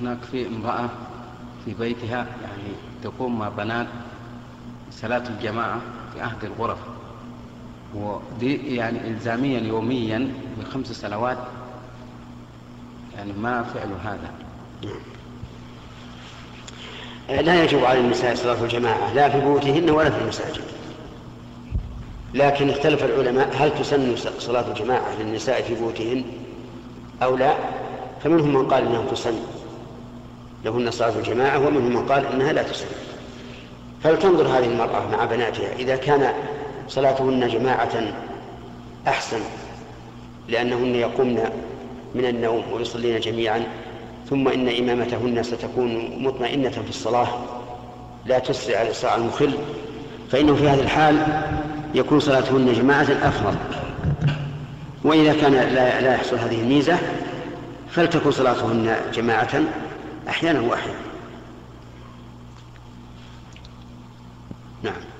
هناك في امرأة في بيتها يعني تقوم مع بنات صلاة الجماعة في عهد الغرف. ودي يعني إلزاميا يوميا بخمس سنوات. يعني ما فعل هذا. لا يجب على النساء صلاة الجماعة لا في بيوتهن ولا في المساجد. لكن اختلف العلماء هل تسن صلاة الجماعة للنساء في بيوتهن أو لا؟ فمنهم من قال إنها تسن. لهن صلاة الجماعة ومنهم من قال إنها لا تسن فلتنظر هذه المرأة مع بناتها إذا كان صلاتهن جماعة أحسن لأنهن يقومن من النوم ويصلين جميعا ثم إن إمامتهن ستكون مطمئنة في الصلاة لا تسرع الإسراع المخل. فإنه في هذه الحال يكون صلاتهن جماعة أفضل. وإذا كان لا, لا يحصل هذه الميزة فلتكن صلاتهن جماعة. أحيانا وأحيانا. نعم.